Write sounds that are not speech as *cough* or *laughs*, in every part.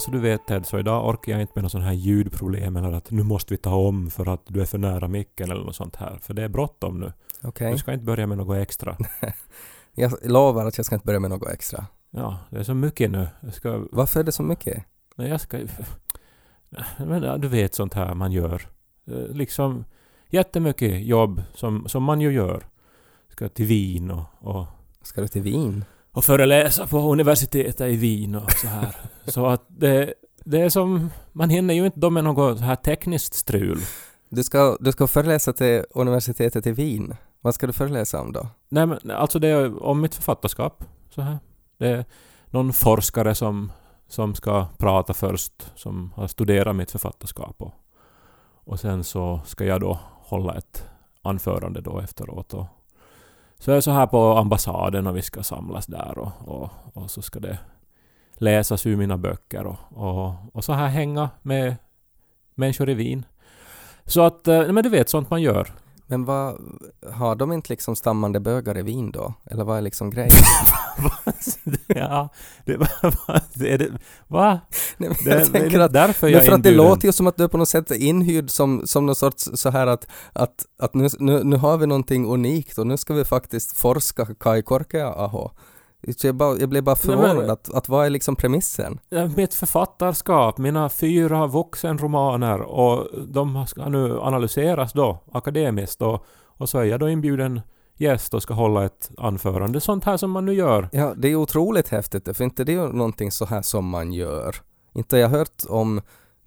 Bara så du vet Ted, så idag orkar jag inte med någon sån här ljudproblem eller att nu måste vi ta om för att du är för nära micken eller något sånt här. För det är bråttom nu. Okej. Du ska inte börja med något extra. *laughs* Jag lovar att jag ska inte börja med något extra. Ja, det är så mycket nu. Jag ska... Varför är det så mycket? Nej, jag ska... Men ja, du vet sånt här man gör. Eh, Liksom jättemycket jobb som, som man ju gör. Ska till Wien och, och, Ska du till Wien? Och föreläsa på universitetet i Wien och så här. *laughs* så att det, det är som... Man hinner ju inte då med något så här tekniskt strul. Du ska, du ska föreläsa till universitetet i Wien. Vad ska du föreläsa om då? Nej men alltså det är om mitt författarskap. Så här. Det är någon forskare som, som ska prata först, som har studerat mitt författarskap. Och, och sen så ska jag då hålla ett anförande då efteråt. Och, så är det så här på ambassaden och vi ska samlas där och, och, och så ska det läsas ur mina böcker och, och, och så här hänga med människor i Wien. Så att, eh, men du vet sånt man gör. Men vad, har de inte liksom stammande bögar i Wien då? Eller vad är liksom grejen? *laughs* ja, det var... Är det, va? Nej, Det, jag det är att, därför jag för är att det låter ju som att du är på något sätt inhyrd som, som någon sorts så här att, att, att nu, nu, nu har vi någonting unikt och nu ska vi faktiskt forska Kai Korkeaho. Jag, bara, jag blev bara Nej, men- förvånad att, att vad är liksom premissen? Mitt författarskap, mina fyra vuxenromaner och de ska nu analyseras då akademiskt och, och så är jag då inbjuden gäst och ska hålla ett anförande. Sånt här som man nu gör. Ja, det är otroligt häftigt, för inte det är någonting så här som man gör. Inte jag hört om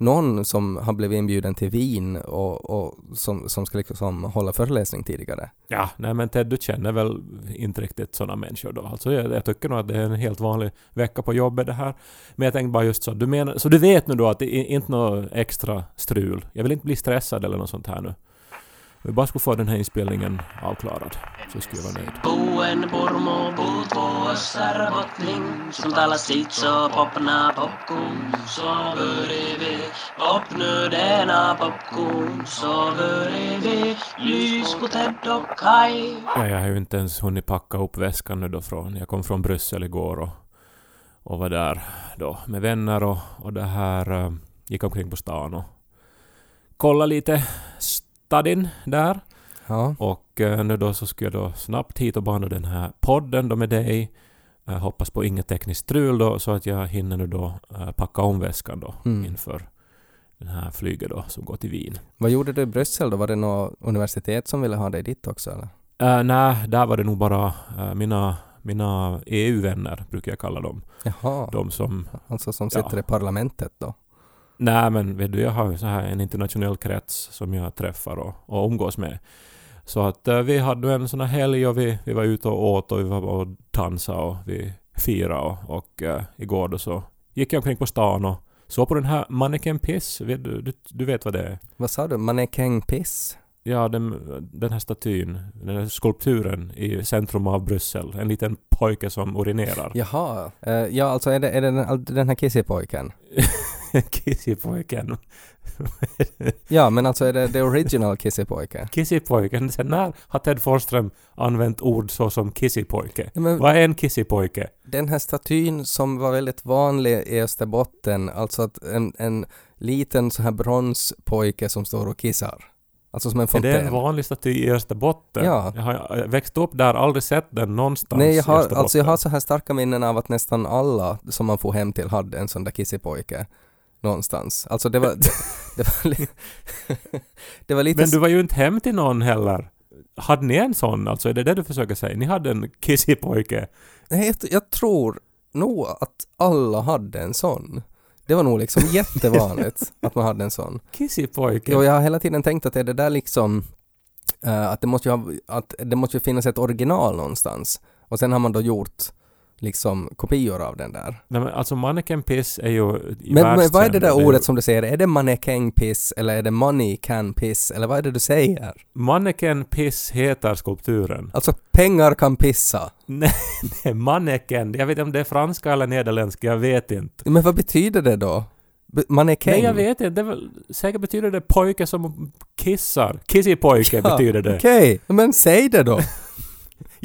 någon som har blivit inbjuden till Wien och, och som, som ska liksom hålla föreläsning tidigare. Ja, nej men Ted, du känner väl inte riktigt sådana människor då? Alltså jag, jag tycker nog att det är en helt vanlig vecka på jobbet det här. Men jag tänkte bara just så, du menar, så du vet nu då att det är inte något extra strul? Jag vill inte bli stressad eller något sånt här nu. Om vi bara skulle få den här inspelningen avklarad så skulle jag vara nöjd. Buen purmo puut vuossar botling Sun tala sitso popna popkun Så börjar vi popnödena popkun Så börjar vi lys på Ted och Kai Ja, jag har ju inte ens hunnit packa upp väskan nu då från... Jag kom från Bryssel igår och, och var där då med vänner och, och det här... eh, gick omkring på stan och kollade lite stadin där. Ja, Och eh, nu då så ska jag då snabbt hit och bana den här podden då med dig. Jag hoppas på inget tekniskt strul då så att jag hinner nu då eh, packa om väskan då Mm. inför den här flyget då som går till Wien. vad gjorde du i Bryssel då? Var det något universitet som ville ha dig dit också eller? Uh, nej, där var det nog bara eh, mina, mina EU-vänner, brukar jag kalla dem. Jaha, De som... alltså som ja. sitter i parlamentet då? Nej men vet du, jag har så här en internationell krets som jag träffar och, och umgås med. Så att eh, vi hade en sån här helg och vi, vi var ute och åt och vi var och dansade och vi firade och, och eh, igår då så gick jag omkring på stan och såg på den här Manneken Piss. Vet Du, du, du vet vad det är? Vad sa du? Mannekängpiss? Ja, den, den här statyn, den här skulpturen i centrum av Bryssel. En liten pojke som urinerar. Jaha, eh, ja alltså är det, är det den, den här *laughs* kissepojken? *laughs* Kissipojken. Ja, men alltså är det the original kissepojke? *laughs* Kissipojken. Sen när har Ted Forsström använt ord så som kissipojke? Ja, men Vad är en kissipojke? den här statyn som var väldigt vanlig i Österbotten, alltså att en, en liten så här bronspojke som står och kissar. Alltså som en Är fontän. det en vanlig staty i Österbotten? Ja. Jag har växt upp där, aldrig sett den någonstans Nej, jag har, alltså jag har så här starka minnen av att nästan alla som man får hem till hade en sån där kissepojke någonstans. Alltså det var... *laughs* det, var li- *laughs* det var lite... Men du var ju inte hem till någon heller. Hade ni en sån? Alltså är det det du försöker säga? Ni hade en kissipojke? Nej, jag, jag tror nog att alla hade en sån. Det var nog liksom *laughs* jättevanligt att man hade en sån. Kissipojke? Jo, jag har hela tiden tänkt att är det där liksom eh, att, det måste ju ha, att det måste ju finnas ett original någonstans. Och sen har man då gjort liksom kopior av den där. Nej, men alltså mannequin piss är ju Men, men vad är det där ju- ordet som du säger? Är det mannekängpiss eller är det money can piss eller vad är det du säger? Mannequin piss heter skulpturen. Alltså pengar kan pissa. *laughs* Nej, nej, mannequin. Jag vet inte om det är franska eller nederländska, jag vet inte. Men vad betyder det då? Mannekäng? Nej, jag vet inte. Det väl, säkert betyder det pojke som kissar. Kissipojke betyder det. Okej, men säg det då.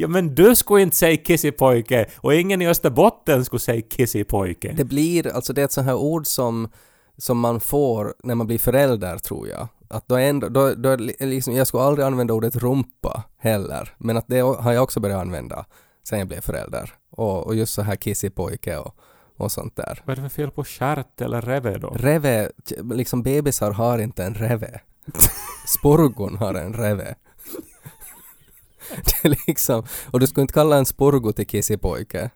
Ja men du skulle inte säga kissipojke och ingen i Österbotten skulle säga kissipojke. Det blir, alltså det är ett sånt här ord som, som man får när man blir förälder tror jag. Att då är ändå, då, då liksom, jag skulle aldrig använda ordet rumpa heller, men att det har jag också börjat använda sen jag blev förälder. Och, och just så här kissipojke och, och sånt där. Vad är det för fel på stjärt eller reve då? Reve, liksom bebisar har inte en reve. *laughs* Sporgon har en reve. *laughs* Det är liksom, och du skulle inte kalla en sporgo till kissipojke.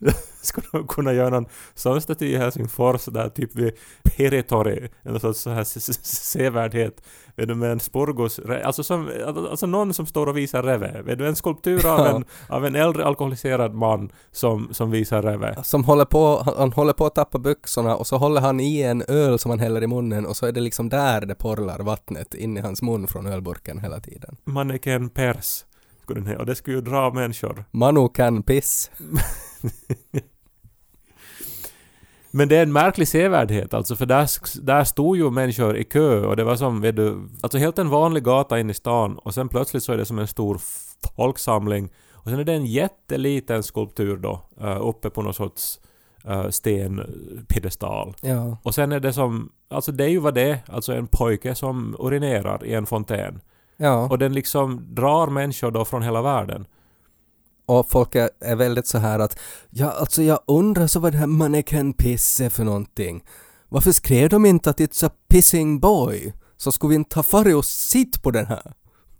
*laughs* Skulle de kunna göra någon sån staty i Helsingfors där typ vid Peritori, en sorts så här se- se- sevärdhet, vet du, med en sporgos, alltså, som, alltså någon som står och visar reve, vet du, en skulptur av, en, *laughs* av en äldre alkoholiserad man som, som visar reve. Som håller på, han- håller på att tappa byxorna och så håller han i en öl som han häller i munnen och så är det liksom där det porlar vattnet in i hans mun från ölburken hela tiden. Mannequin pers, skulle den heta, och det skulle ju dra människor. Manu kan piss. *laughs* Men det är en märklig sevärdhet alltså, för där, där stod ju människor i kö och det var som, vet du, alltså helt en vanlig gata in i stan och sen plötsligt så är det som en stor folksamling och sen är det en jätteliten skulptur då, uh, uppe på någon sorts uh, stenpiedestal. Ja. Och sen är det som, alltså det är ju vad det är, alltså en pojke som urinerar i en fontän. Ja. Och den liksom drar människor då från hela världen. Och folk är, är väldigt så här att ja, alltså jag undrar så vad det här mannequin piss är för någonting. Varför skrev de inte att it's a pissing boy? Så skulle vi inte ha farit och sitt på den här?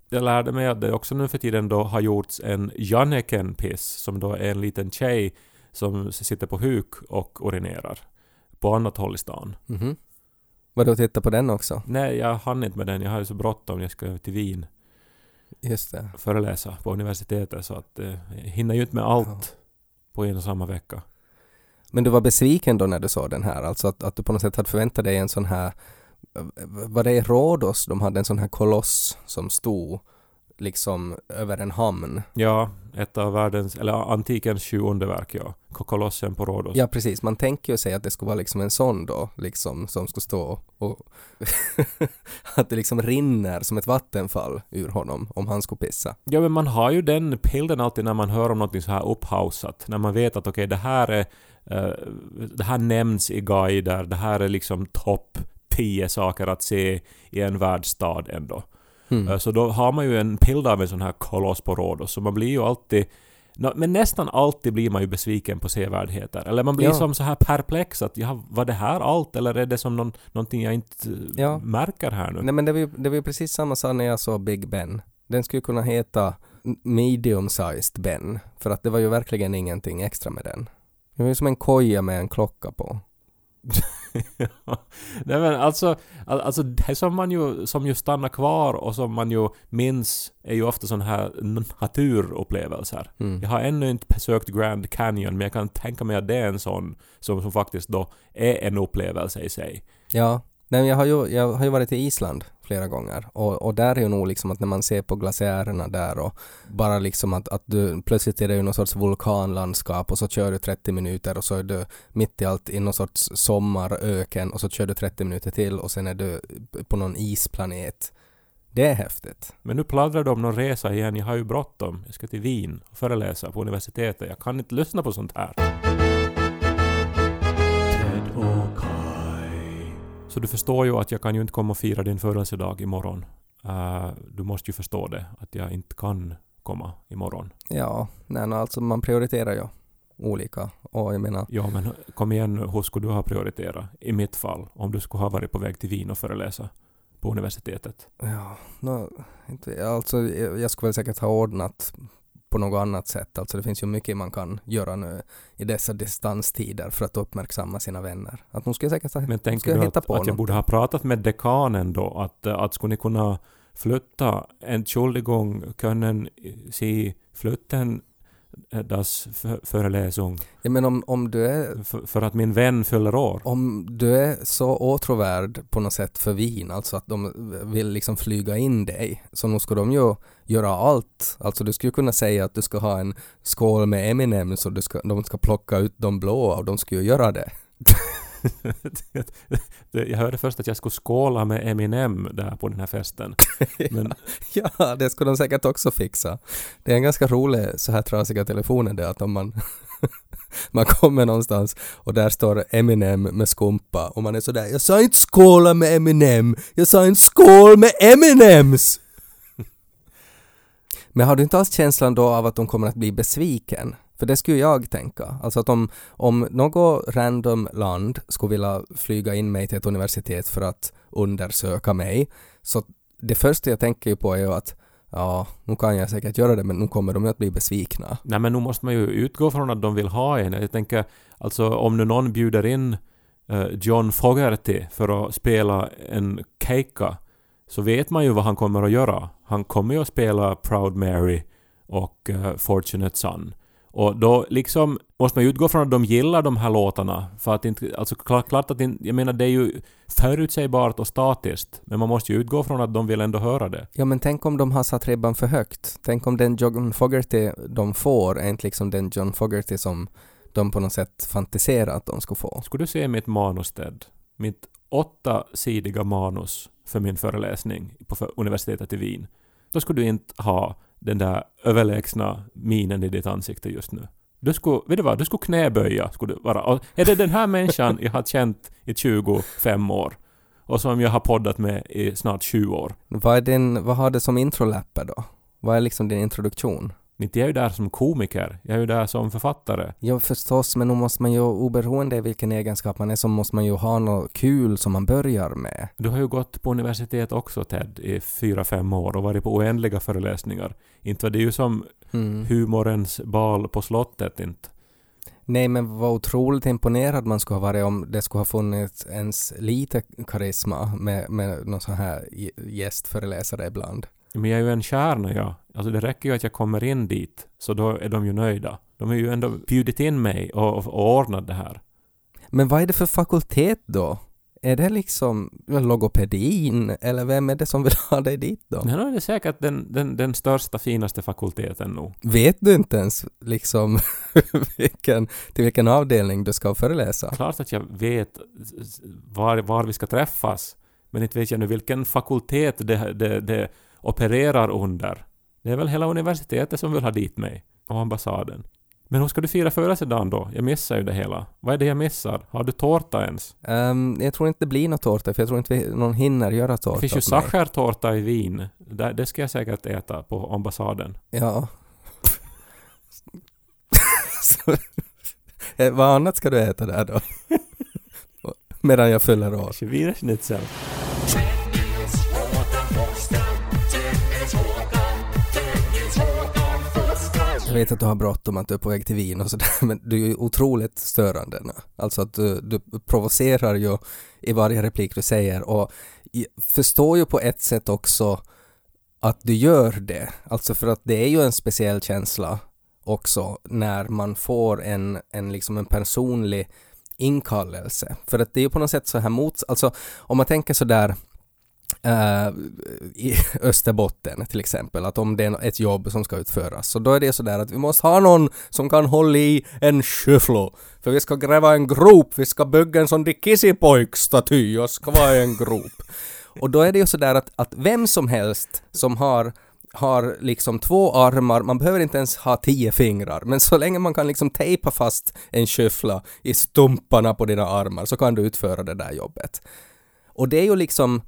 Jag lärde mig att det också nu för tiden då har gjorts en Janneken piss som då är en liten tjej som sitter på huk och urinerar på annat håll i stan. Mhm. Vadå, titta på den också? Nej, jag hann inte med den. Jag hade så bråttom. Jag ska till Wien Just det. föreläsa på universitetet så att eh, jag hinner ju inte med allt på en och samma vecka. Men du var besviken då när du såg den här, alltså att, att du på något sätt hade förväntat dig en sån här, var det i Rhodos de hade en sån här koloss som stod liksom över en hamn? Ja, ett av världens, eller antikens sju underverk, ja. Kolossen på Rhodos. Ja precis, man tänker ju sig att det skulle vara liksom en sån då, liksom som skulle stå och *laughs* att det liksom rinner som ett vattenfall ur honom om han skulle pissa. Ja men man har ju den bilden alltid när man hör om något så här upphausat. När man vet att okej det här är eh, det här nämns i guider, det här är liksom topp 10 saker att se i en världsstad ändå. Mm. Eh, Så då har man ju en bild av en sån här koloss på Rhodos, så man blir ju alltid men nästan alltid blir man ju besviken på sevärdheter. Eller man blir Ja. som så här perplex att ja, var det här allt eller är det som någon, någonting jag inte eh, Ja. märker här nu? Nej men det var, ju, det var ju precis samma sak när jag såg Big Ben. Den skulle kunna heta medium-sized Ben, för att det var ju verkligen ingenting extra med den. Det var ju som en koja med en klocka på. Ja. Nej men alltså, al- alltså det som man ju, som ju stannar kvar och som man ju minns är ju ofta sådana här naturupplevelser. Mm. Jag har ännu inte besökt Grand Canyon men jag kan tänka mig att det är en sån som, som faktiskt då är en upplevelse i sig. Ja, nej, jag, har ju, jag har ju varit i Island flera gånger och, och där är ju nog liksom att när man ser på glaciärerna där och bara liksom att, att du plötsligt är det ju någon sorts vulkanlandskap och så kör du 30 minuter och så är du mitt i allt i någon sorts sommaröken och så kör du 30 minuter till och sen är du på någon isplanet. Det är häftigt. Men nu pladdrar du om någon resa igen. Jag har ju bråttom. Jag ska till Wien och föreläsa på universitetet. Jag kan inte lyssna på sånt här. Så du förstår ju att jag kan ju inte komma och fira din födelsedag imorgon. Uh, du måste ju förstå det, att jag inte kan komma imorgon. Ja, nej, alltså man prioriterar ju olika och jag menar Ja, men kom igen nu, hur skulle du ha prioriterat? I mitt fall, om du skulle ha varit på väg till Wien och föreläsa på universitetet. Ja, no, inte, alltså jag skulle väl säkert ha ordnat på något annat sätt. Alltså det finns ju mycket man kan göra nu i dessa distanstider för att uppmärksamma sina vänner. Att ska jag säkert Men tänker jag du hitta att, på att jag borde ha pratat med dekanen då? Att, att skulle ni kunna flytta Entschuldigung, können Sie flytten das F- Föreläsung Ja men om, om du är för, för att min vän fyller år? om du är så åtråvärd på något sätt för Wien, alltså att de vill liksom flyga in dig, så nu ska de ju göra allt. Alltså du skulle kunna säga att du ska ha en skål med Eminem så du ska, de ska plocka ut de blåa och de ju göra det. *laughs* *laughs* Jag hörde först att jag skulle skåla med Eminem där på den här festen. *laughs* Men Ja, det skulle de säkert också fixa. Det är en ganska rolig så här trasiga telefoner det att om man *laughs* man kommer någonstans och där står Eminem med skumpa och man är sådär jag sa inte skåla med Eminem, jag sa inte skål med Eminems! Men har du inte alls känslan då av att de kommer att bli besviken? För det skulle jag tänka. Alltså att om, om något random land skulle vilja flyga in mig till ett universitet för att undersöka mig, så det första jag tänker ju på är ju att ja, nu kan jag säkert göra det men nu kommer de ju att bli besvikna. Nej men nu måste man ju utgå från att de vill ha en. Jag tänker, alltså om nu någon bjuder in eh, John Fogerty för att spela en keika så vet man ju vad han kommer att göra. Han kommer ju att spela Proud Mary och eh, Fortunate Son. Och då liksom måste man ju utgå från att de gillar de här låtarna. För att inte, alltså klart, klart att inte, jag menar det är ju förutsägbart och statiskt. Men man måste ju utgå från att de vill ändå höra det. Ja men tänk om de har satt ribban för högt. Tänk om den John Fogerty de får är inte liksom den John Fogerty som de på något sätt fantiserar att de ska få. Skulle du se mitt manus Ted? Mitt åttasidiga manus för min föreläsning på universitetet i Wien. Då skulle du inte ha den där överlägsna minen i ditt ansikte just nu. Du skulle, vet du vad, du skulle knäböja, skulle du vara. Och är det den här människan jag har känt i 25 år? Och som jag har poddat med i snart 20 år. Vad, är din, vad har du som introläppar då? Vad är liksom din introduktion? Inte jag är ju där som komiker, jag är ju där som författare. Ja förstås, men nu måste man ju oberoende av vilken egenskap man är så måste man ju ha något kul som man börjar med. Du har ju gått på universitet också Ted i fyra fem år och varit på oändliga föreläsningar. Inte var det ju som Mm. humorens bal på slottet inte. Nej men vad otroligt imponerad man skulle ha varit om det skulle ha funnits ens lite karisma med, med någon sån här gä- gästföreläsare ibland. Men jag är ju en kärna jag. Alltså det räcker ju att jag kommer in dit, så då är de ju nöjda. De har ju ändå bjudit in mig och, och, och ordnat det här. Men vad är det för fakultet då? Är det liksom logopedin eller vem är det som vill ha dig dit då? Men då är det säkert den, den, den största, finaste fakulteten nog. Vet du inte ens liksom *laughs* vilken, till vilken avdelning du ska föreläsa? Klart att jag vet var, var vi ska träffas, men inte vet jag nu vilken fakultet det, det, det opererar under. Det är väl hela universitetet som vill ha dit mig, och ambassaden. Men hur ska du fira födelsedagen då? Jag missar ju det hela. Vad är det jag missar? Har du tårta ens? Ehm, jag tror inte det blir något tårta för jag tror inte vi, någon hinner göra tårta Det finns ju sachertårta i Wien. Det, det ska jag säkert äta på ambassaden. Ja. *laughs* Eh, Vad annat ska du äta där då? *laughs* Medan jag fyller år. Schwiegerschnitzel. Jag vet att du har bråttom att du är på väg till Wien och sådär *laughs* men du är ju otroligt störande nu. Alltså att du, du provocerar ju i varje replik du säger och förstår ju på ett sätt också att du gör det. Alltså för att det är ju en speciell känsla också när man får en, en liksom en personlig inkallelse. För att det är ju på något sätt så här mot, alltså om man tänker sådär eh, i *laughs* Österbotten till exempel, att om det är ett jobb som ska utföras, så då är det sådär att vi måste ha någon som kan hålla i en skyfflo. För vi ska gräva en grop, vi ska bygga en sån Kissipojk-staty och ska vara i en grop. *laughs* Och då är det ju sådär att, att vem som helst som har har liksom två armar, man behöver inte ens ha tio fingrar, men så länge man kan liksom tejpa fast en skyffla i stumparna på dina armar så kan du utföra det där jobbet. Och det är ju liksom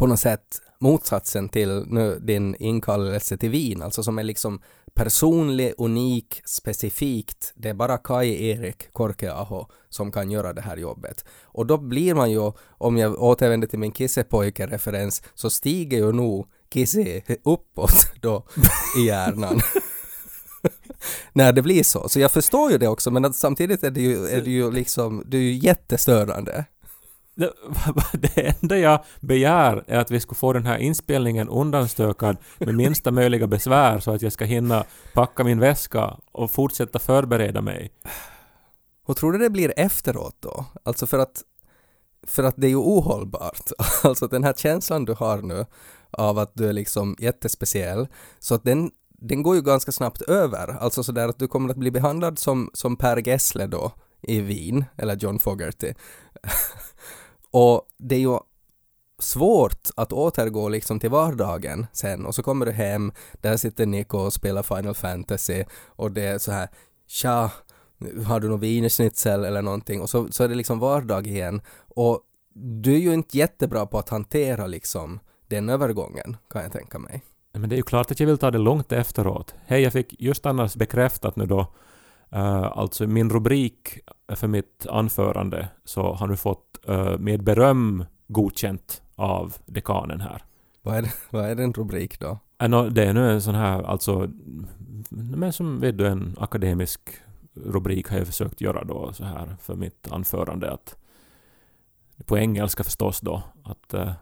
på något sätt motsatsen till nu din inkallelse till Wien, alltså som är liksom personlig, unik, specifikt. Det är bara Kai Erik Korkeaho som kan göra det här jobbet. Och då blir man ju, om jag återvänder till min kissepojke-referens, så stiger ju nog Kisse uppåt *laughs* då i hjärnan. *laughs* När det blir så. Så jag förstår ju det också, men samtidigt är det ju, är det ju liksom, det är ju jättestörande. Det, *laughs* det enda jag begär är att vi ska få den här inspelningen undanstökad med minsta möjliga besvär så att jag ska hinna packa min väska och fortsätta förbereda mig. Hur tror du det blir efteråt då? Alltså för att, för att det är ju ohållbart. *laughs* Alltså den här känslan du har nu av att du är liksom jättespeciell, så att den, den går ju ganska snabbt över. Alltså sådär att du kommer att bli behandlad som, som Per Gessle då i Wien, eller John Fogerty. *laughs* och det är ju svårt att återgå liksom till vardagen sen och så kommer du hem, där sitter Nico och spelar Final Fantasy och det är så här tja, har du någon wienerschnitzel eller någonting och så, så är det liksom vardag igen och du är ju inte jättebra på att hantera liksom den övergången kan jag tänka mig. Men det är ju klart att jag vill ta det långt efteråt. Hej, jag fick just annars bekräftat nu då, uh, alltså min rubrik för mitt anförande så har nu fått uh, med beröm godkänt av dekanen här. Vad är, det, *laughs* vad är den rubrik då? Uh, det är nu en sån här, alltså, men som vet du, en akademisk rubrik har jag försökt göra då så här för mitt anförande att på engelska förstås då att uh,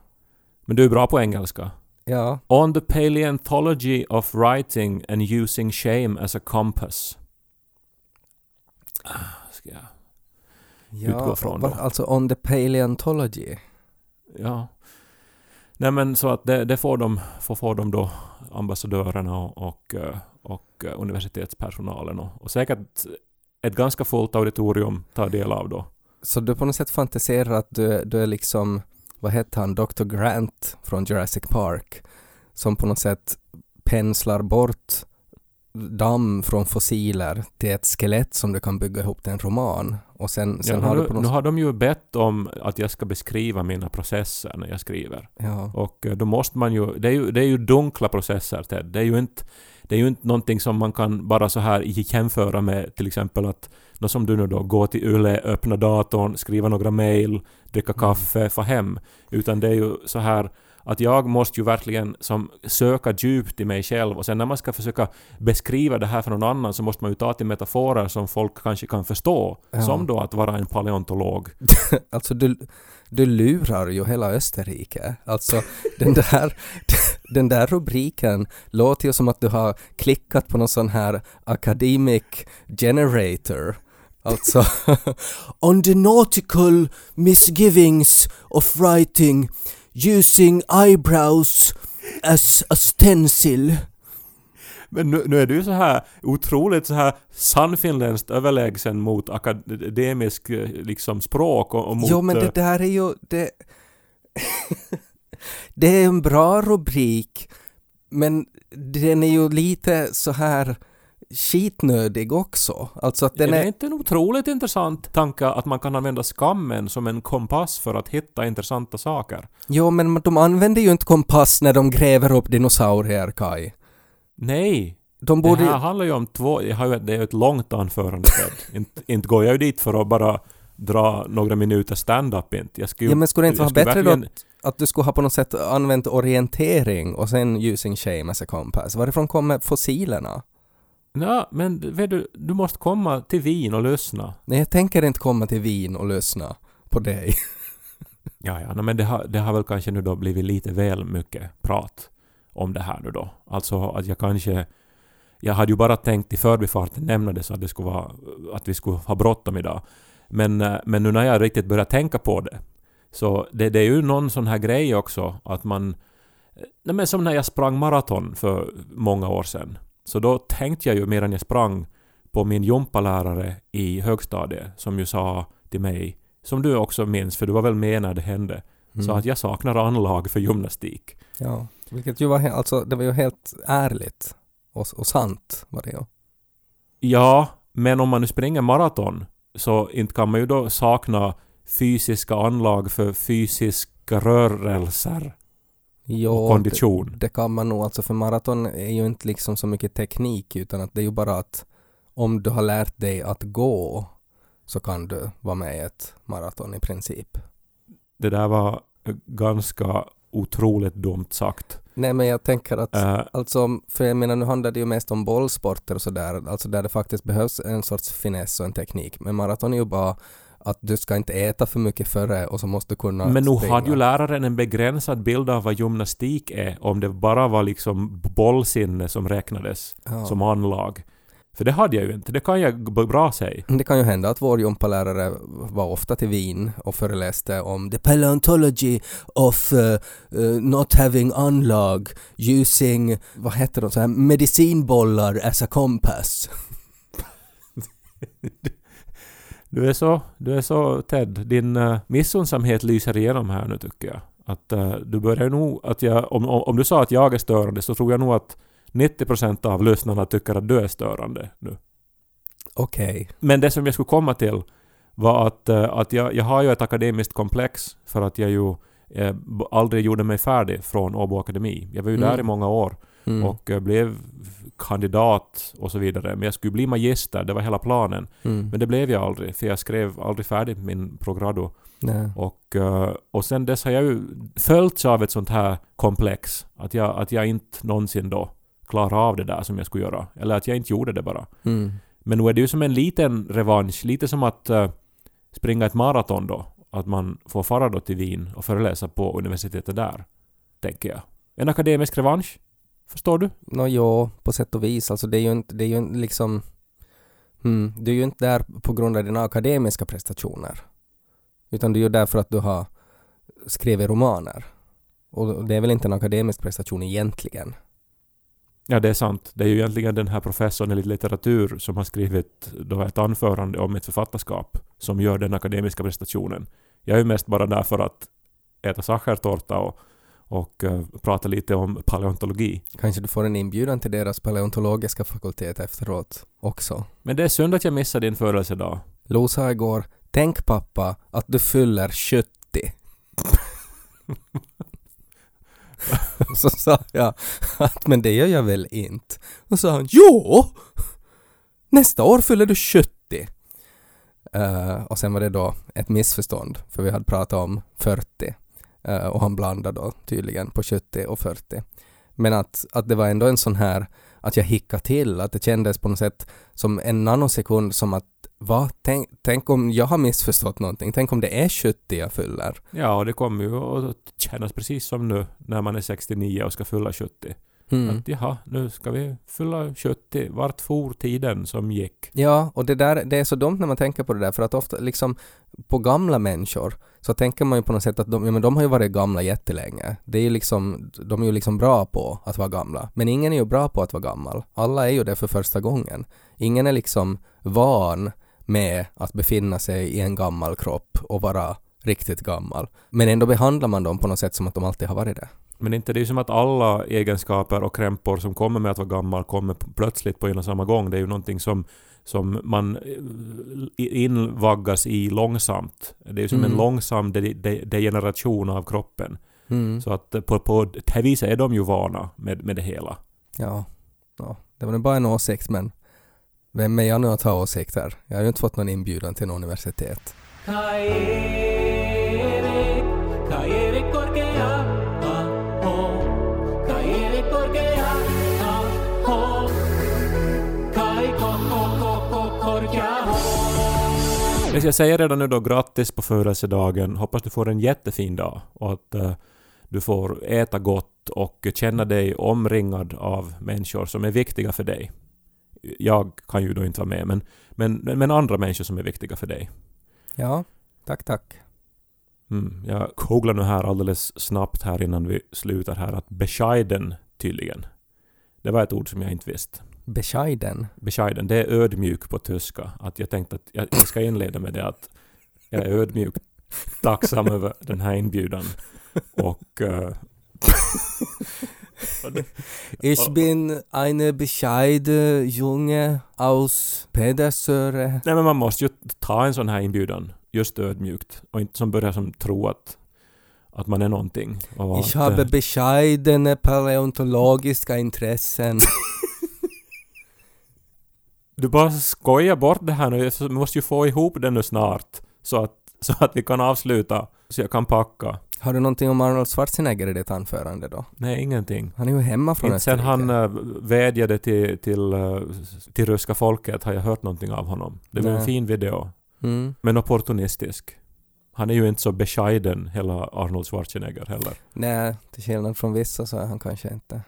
men du är bra på engelska. Ja. On the paleontology of writing and using shame as a compass. Ah, Ska jag utgå från då. Alltså on the paleontology? Ja. Nej men så att det, det får, de, får, får de då ambassadörerna och, och, eh, och eh, universitetspersonalen och, och säkert ett ganska fullt auditorium tar del av då. Så du på något sätt fantiserar att du, du är liksom, vad heter han, Dr. Grant från Jurassic Park, som på något sätt penslar bort damm från fossiler till ett skelett som du kan bygga ihop till en roman. Och sen, sen ja, har nu, du på något nu har de ju bett om att jag ska beskriva mina processer när jag skriver. Ja. Och eh, då måste man ju... Det är ju, det är ju dunkla processer, Ted. Det är ju inte, det är ju inte någonting som man kan bara så här jämföra med till exempel att något som du nu då, gå till Yle, öppna datorn, skriva några mejl, dricka Mm. kaffe, få hem. Utan det är ju så här att jag måste ju verkligen som söka djupt i mig själv och sen när man ska försöka beskriva det här för någon annan så måste man ju ta till metaforer som folk kanske kan förstå. Ja. Som då att vara en paleontolog. *laughs* Alltså du, du lurar ju hela Österrike. Alltså den där, *laughs* den där rubriken låter ju som att du har klickat på någon sån här academic generator. Alltså *laughs* On the nautical misgivings of writing using eyebrows as a stencil. Men nu, nu är du ju så här otroligt så här sannfinländskt överlägsen mot akademisk eh, liksom språk och, och mot... Jo men eh, det där är ju... Det, *laughs* det är en bra rubrik men den är ju lite så här skitnödig också. Alltså att den är det är... inte en otroligt intressant tanke att man kan använda skammen som en kompass för att hitta intressanta saker? Jo men de använder ju inte kompass när de gräver upp dinosaurier, Kai. Nej! De Det borde här handlar ju om två... Jag har ju, det är ju ett långt anförande. *laughs* Inte, inte går jag ju dit för att bara dra några minuter stand-up inte. Jag skulle Ja men skulle det inte vara bättre då verkligen- att du skulle ha på något sätt använt orientering och sen using shame as a compass? Varifrån kommer fossilerna? Ja, men vet du, du måste komma till Wien och lyssna. Nej, jag tänker inte komma till Wien och lyssna på dig. *laughs* Ja, ja, no, men det har, det har väl kanske nu då blivit lite väl mycket prat om det här nu då. Alltså att jag kanske... Jag hade ju bara tänkt i förbifarten nämna det så att det skulle vara... Att vi skulle ha bråttom idag. Men, eh, men nu när jag riktigt börjar tänka på det så det, det är ju någon sån här grej också att man... Nej men som när jag sprang maraton för många år sedan. Så då tänkte jag ju medan jag sprang på min gympalärare i högstadiet som ju sa till mig, som du också minns för du var väl med när det hände, Mm. så att jag saknar anlag för gymnastik. Ja, vilket ju var, he- alltså, det var ju helt ärligt och, och sant var det ju. Ja, men om man nu springer maraton så inte kan man ju då sakna fysiska anlag för fysiska rörelser Jo, och kondition. Det, det kan man nog, alltså för maraton är ju inte liksom så mycket teknik utan att det är ju bara att om du har lärt dig att gå så kan du vara med i ett maraton i princip. Det där var ganska otroligt dumt sagt. Nej men jag tänker att Eh, Alltså, för jag menar nu handlar det ju mest om bollsporter och sådär, alltså där det faktiskt behövs en sorts finess och en teknik. Men maraton är ju bara att du ska inte äta för mycket före och så måste du kunna Men nu springa. hade ju läraren en begränsad bild av vad gymnastik är om det bara var liksom bollsinne som räknades ja. som anlag. För det hade jag ju inte, det kan jag bra säga. Det kan ju hända att vår gympalärare var ofta till Wien och föreläste om the paleontology of uh, uh, not having unlag using, vad heter de, så här medicinbollar as a compass. *laughs* Du är så, du är så Ted. Din uh, missunnsamhet lyser igenom här nu tycker jag. Att uh, du börjar nog att jag... Om, om, om du sa att jag är störande så tror jag nog att 90% av lyssnarna tycker att du är störande nu. Okej. Men det som jag skulle komma till var att, uh, att jag, jag har ju ett akademiskt komplex för att jag ju eh, aldrig gjorde mig färdig från Åbo Akademi. Jag var ju Mm. där i många år Mm. och eh, blev kandidat och så vidare. Men jag skulle bli magister, det var hela planen. Mm. Men det blev jag aldrig, för jag skrev aldrig färdigt min progrado. Nej. Och, eh, och sen dess har jag ju följts av ett sånt här komplex. Att jag, att jag inte någonsin då klarade av det där som jag skulle göra. Eller att jag inte gjorde det bara. Mm. Men nu är det ju som en liten revansch, lite som att eh, springa ett maraton då. Att man får fara då till Wien och föreläsa på universitetet där. Tänker jag. En akademisk revansch. Förstår du? Nå jo, på sätt och vis. Alltså det är ju inte, det är ju inte liksom... Mm, du är ju inte där på grund av dina akademiska prestationer. Utan du är ju där för att du har skrivit romaner. Och det är väl inte en akademisk prestation egentligen. Ja, det är sant. Det är ju egentligen den här professorn i litteratur som har skrivit då ett anförande om ett författarskap som gör den akademiska prestationen. Jag är ju mest bara där för att äta sachertårta och, och eh, prata lite om paleontologi. Kanske du får en inbjudan till deras paleontologiska fakultet efteråt också. Men det är synd att jag missade din födelsedag. Lo sa igår, tänk pappa att du fyller 70. *laughs* så sa jag att men det gör jag väl inte. Och så sa han jo! Nästa år fyller du 70. Eh, och sen var det då ett missförstånd för vi hade pratat om 40 Eh, Eh, och han blandade då tydligen på 70 och 40. Men att, att det var ändå en sån här att jag hickade till, att det kändes på något sätt som en nanosekund som att va? Tänk, tänk om jag har missförstått någonting, tänk om det är 70 jag fyller. Ja, och det kommer ju att kännas precis som nu när man är 69 och ska fylla 70. Mm. Att jaha, nu ska vi fylla 70. Vart for tiden som gick? Ja, och det där, det är så dumt när man tänker på det där för att ofta liksom på gamla människor så tänker man ju på något sätt att de, ja, men de har ju varit gamla jättelänge. Det är ju liksom, de är ju liksom bra på att vara gamla. Men ingen är ju bra på att vara gammal. Alla är ju det för första gången. Ingen är liksom van med att befinna sig i en gammal kropp och vara riktigt gammal. Men ändå behandlar man dem på något sätt som att de alltid har varit det. Men inte det är ju som att alla egenskaper och krämpor som kommer med att vara gammal kommer plötsligt på en och samma gång. Det är ju någonting som, som man eh, i- invaggas i långsamt. Det är ju som Mm. en långsam de, de, degeneration av kroppen. Mm. Så att eh, på, på det viset är de ju vana med, med det hela. Ja, ja, det var bara en åsikt men vem är jag nu att ha åsikter? Jag har ju inte fått någon inbjudan till något universitet. Kairi, Men jag säger redan nu då grattis på födelsedagen. Hoppas du får en jättefin dag och att eh, du får äta gott och känna dig omringad av människor som är viktiga för dig. Jag kan ju då inte vara med, men, men, men andra människor som är viktiga för dig. Ja, tack tack. Mm, jag googlar nu här alldeles snabbt här innan vi slutar här att bescheiden tydligen. Det var ett ord som jag inte visste. Bescheiden. Bescheiden, det är ödmjuk på tyska. Att jag tänkte att jag, jag ska inleda med det att jag är ödmjukt tacksam över den här inbjudan. Och... det- Ich bin eine bescheide Junge aus Pedersöre. nej men man måste ju ta en sån här inbjudan just ödmjukt och inte som börjar som tro att, att man är någonting. Och Ich att, habe eh, bescheidene paleontologiska intressen. *laughs* Du bara skojar bort det här nu. Vi måste ju få ihop det nu snart. Så att, *laughs* så att vi kan avsluta. Så jag kan packa. Har du någonting om Arnold Schwarzenegger i ditt anförande då? Nej, ingenting. Han är ju hemma från Inte sen Österrike. han äh, vädjade till, till, äh, till ryska folket har jag hört någonting av honom. Det var en Nej. fin video. Mm. Men opportunistisk. Han är ju inte så bescheiden, hela Arnold Schwarzenegger heller. Nej, till skillnad från vissa så är han kanske inte.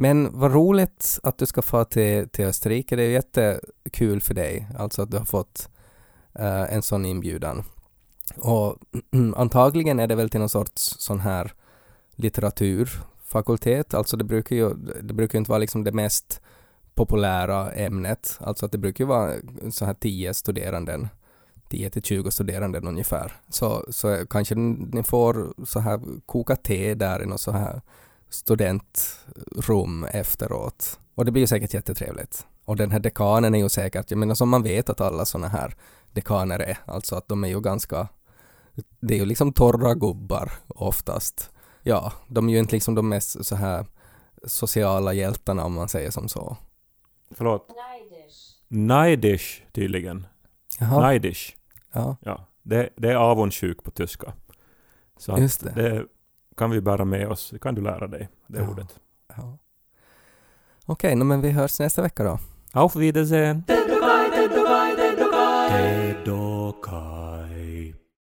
Men vad roligt att du ska få till, till Österrike. Det är jättekul för dig, alltså att du har fått uh, en sån inbjudan. Och *clears throat* antagligen är det väl till någon sorts sån här litteraturfakultet. Alltså det brukar ju det brukar ju inte vara liksom det mest populära ämnet. Alltså att det brukar ju vara så här 10 studeranden, 10 till 20 studeranden ungefär. Så, så kanske ni får så här koka te där i något så här studentrum efteråt. Och det blir ju säkert jättetrevligt. Och den här dekanen är ju säkert, jag menar som man vet att alla såna här dekaner är, alltså att de är ju ganska, det är ju liksom torra gubbar oftast. Ja, de är ju inte liksom de mest så här sociala hjältarna om man säger som så. Förlåt. Neidish tydligen. Jaha, Neidish. ja, Ja. Det, det är avundsjuk på tyska. Så just det. det kan vi bära med oss. Kan du lära dig, det Ja. ordet. Ja. Okej, no, men vi hörs nästa vecka då. Auf Wiedersehen!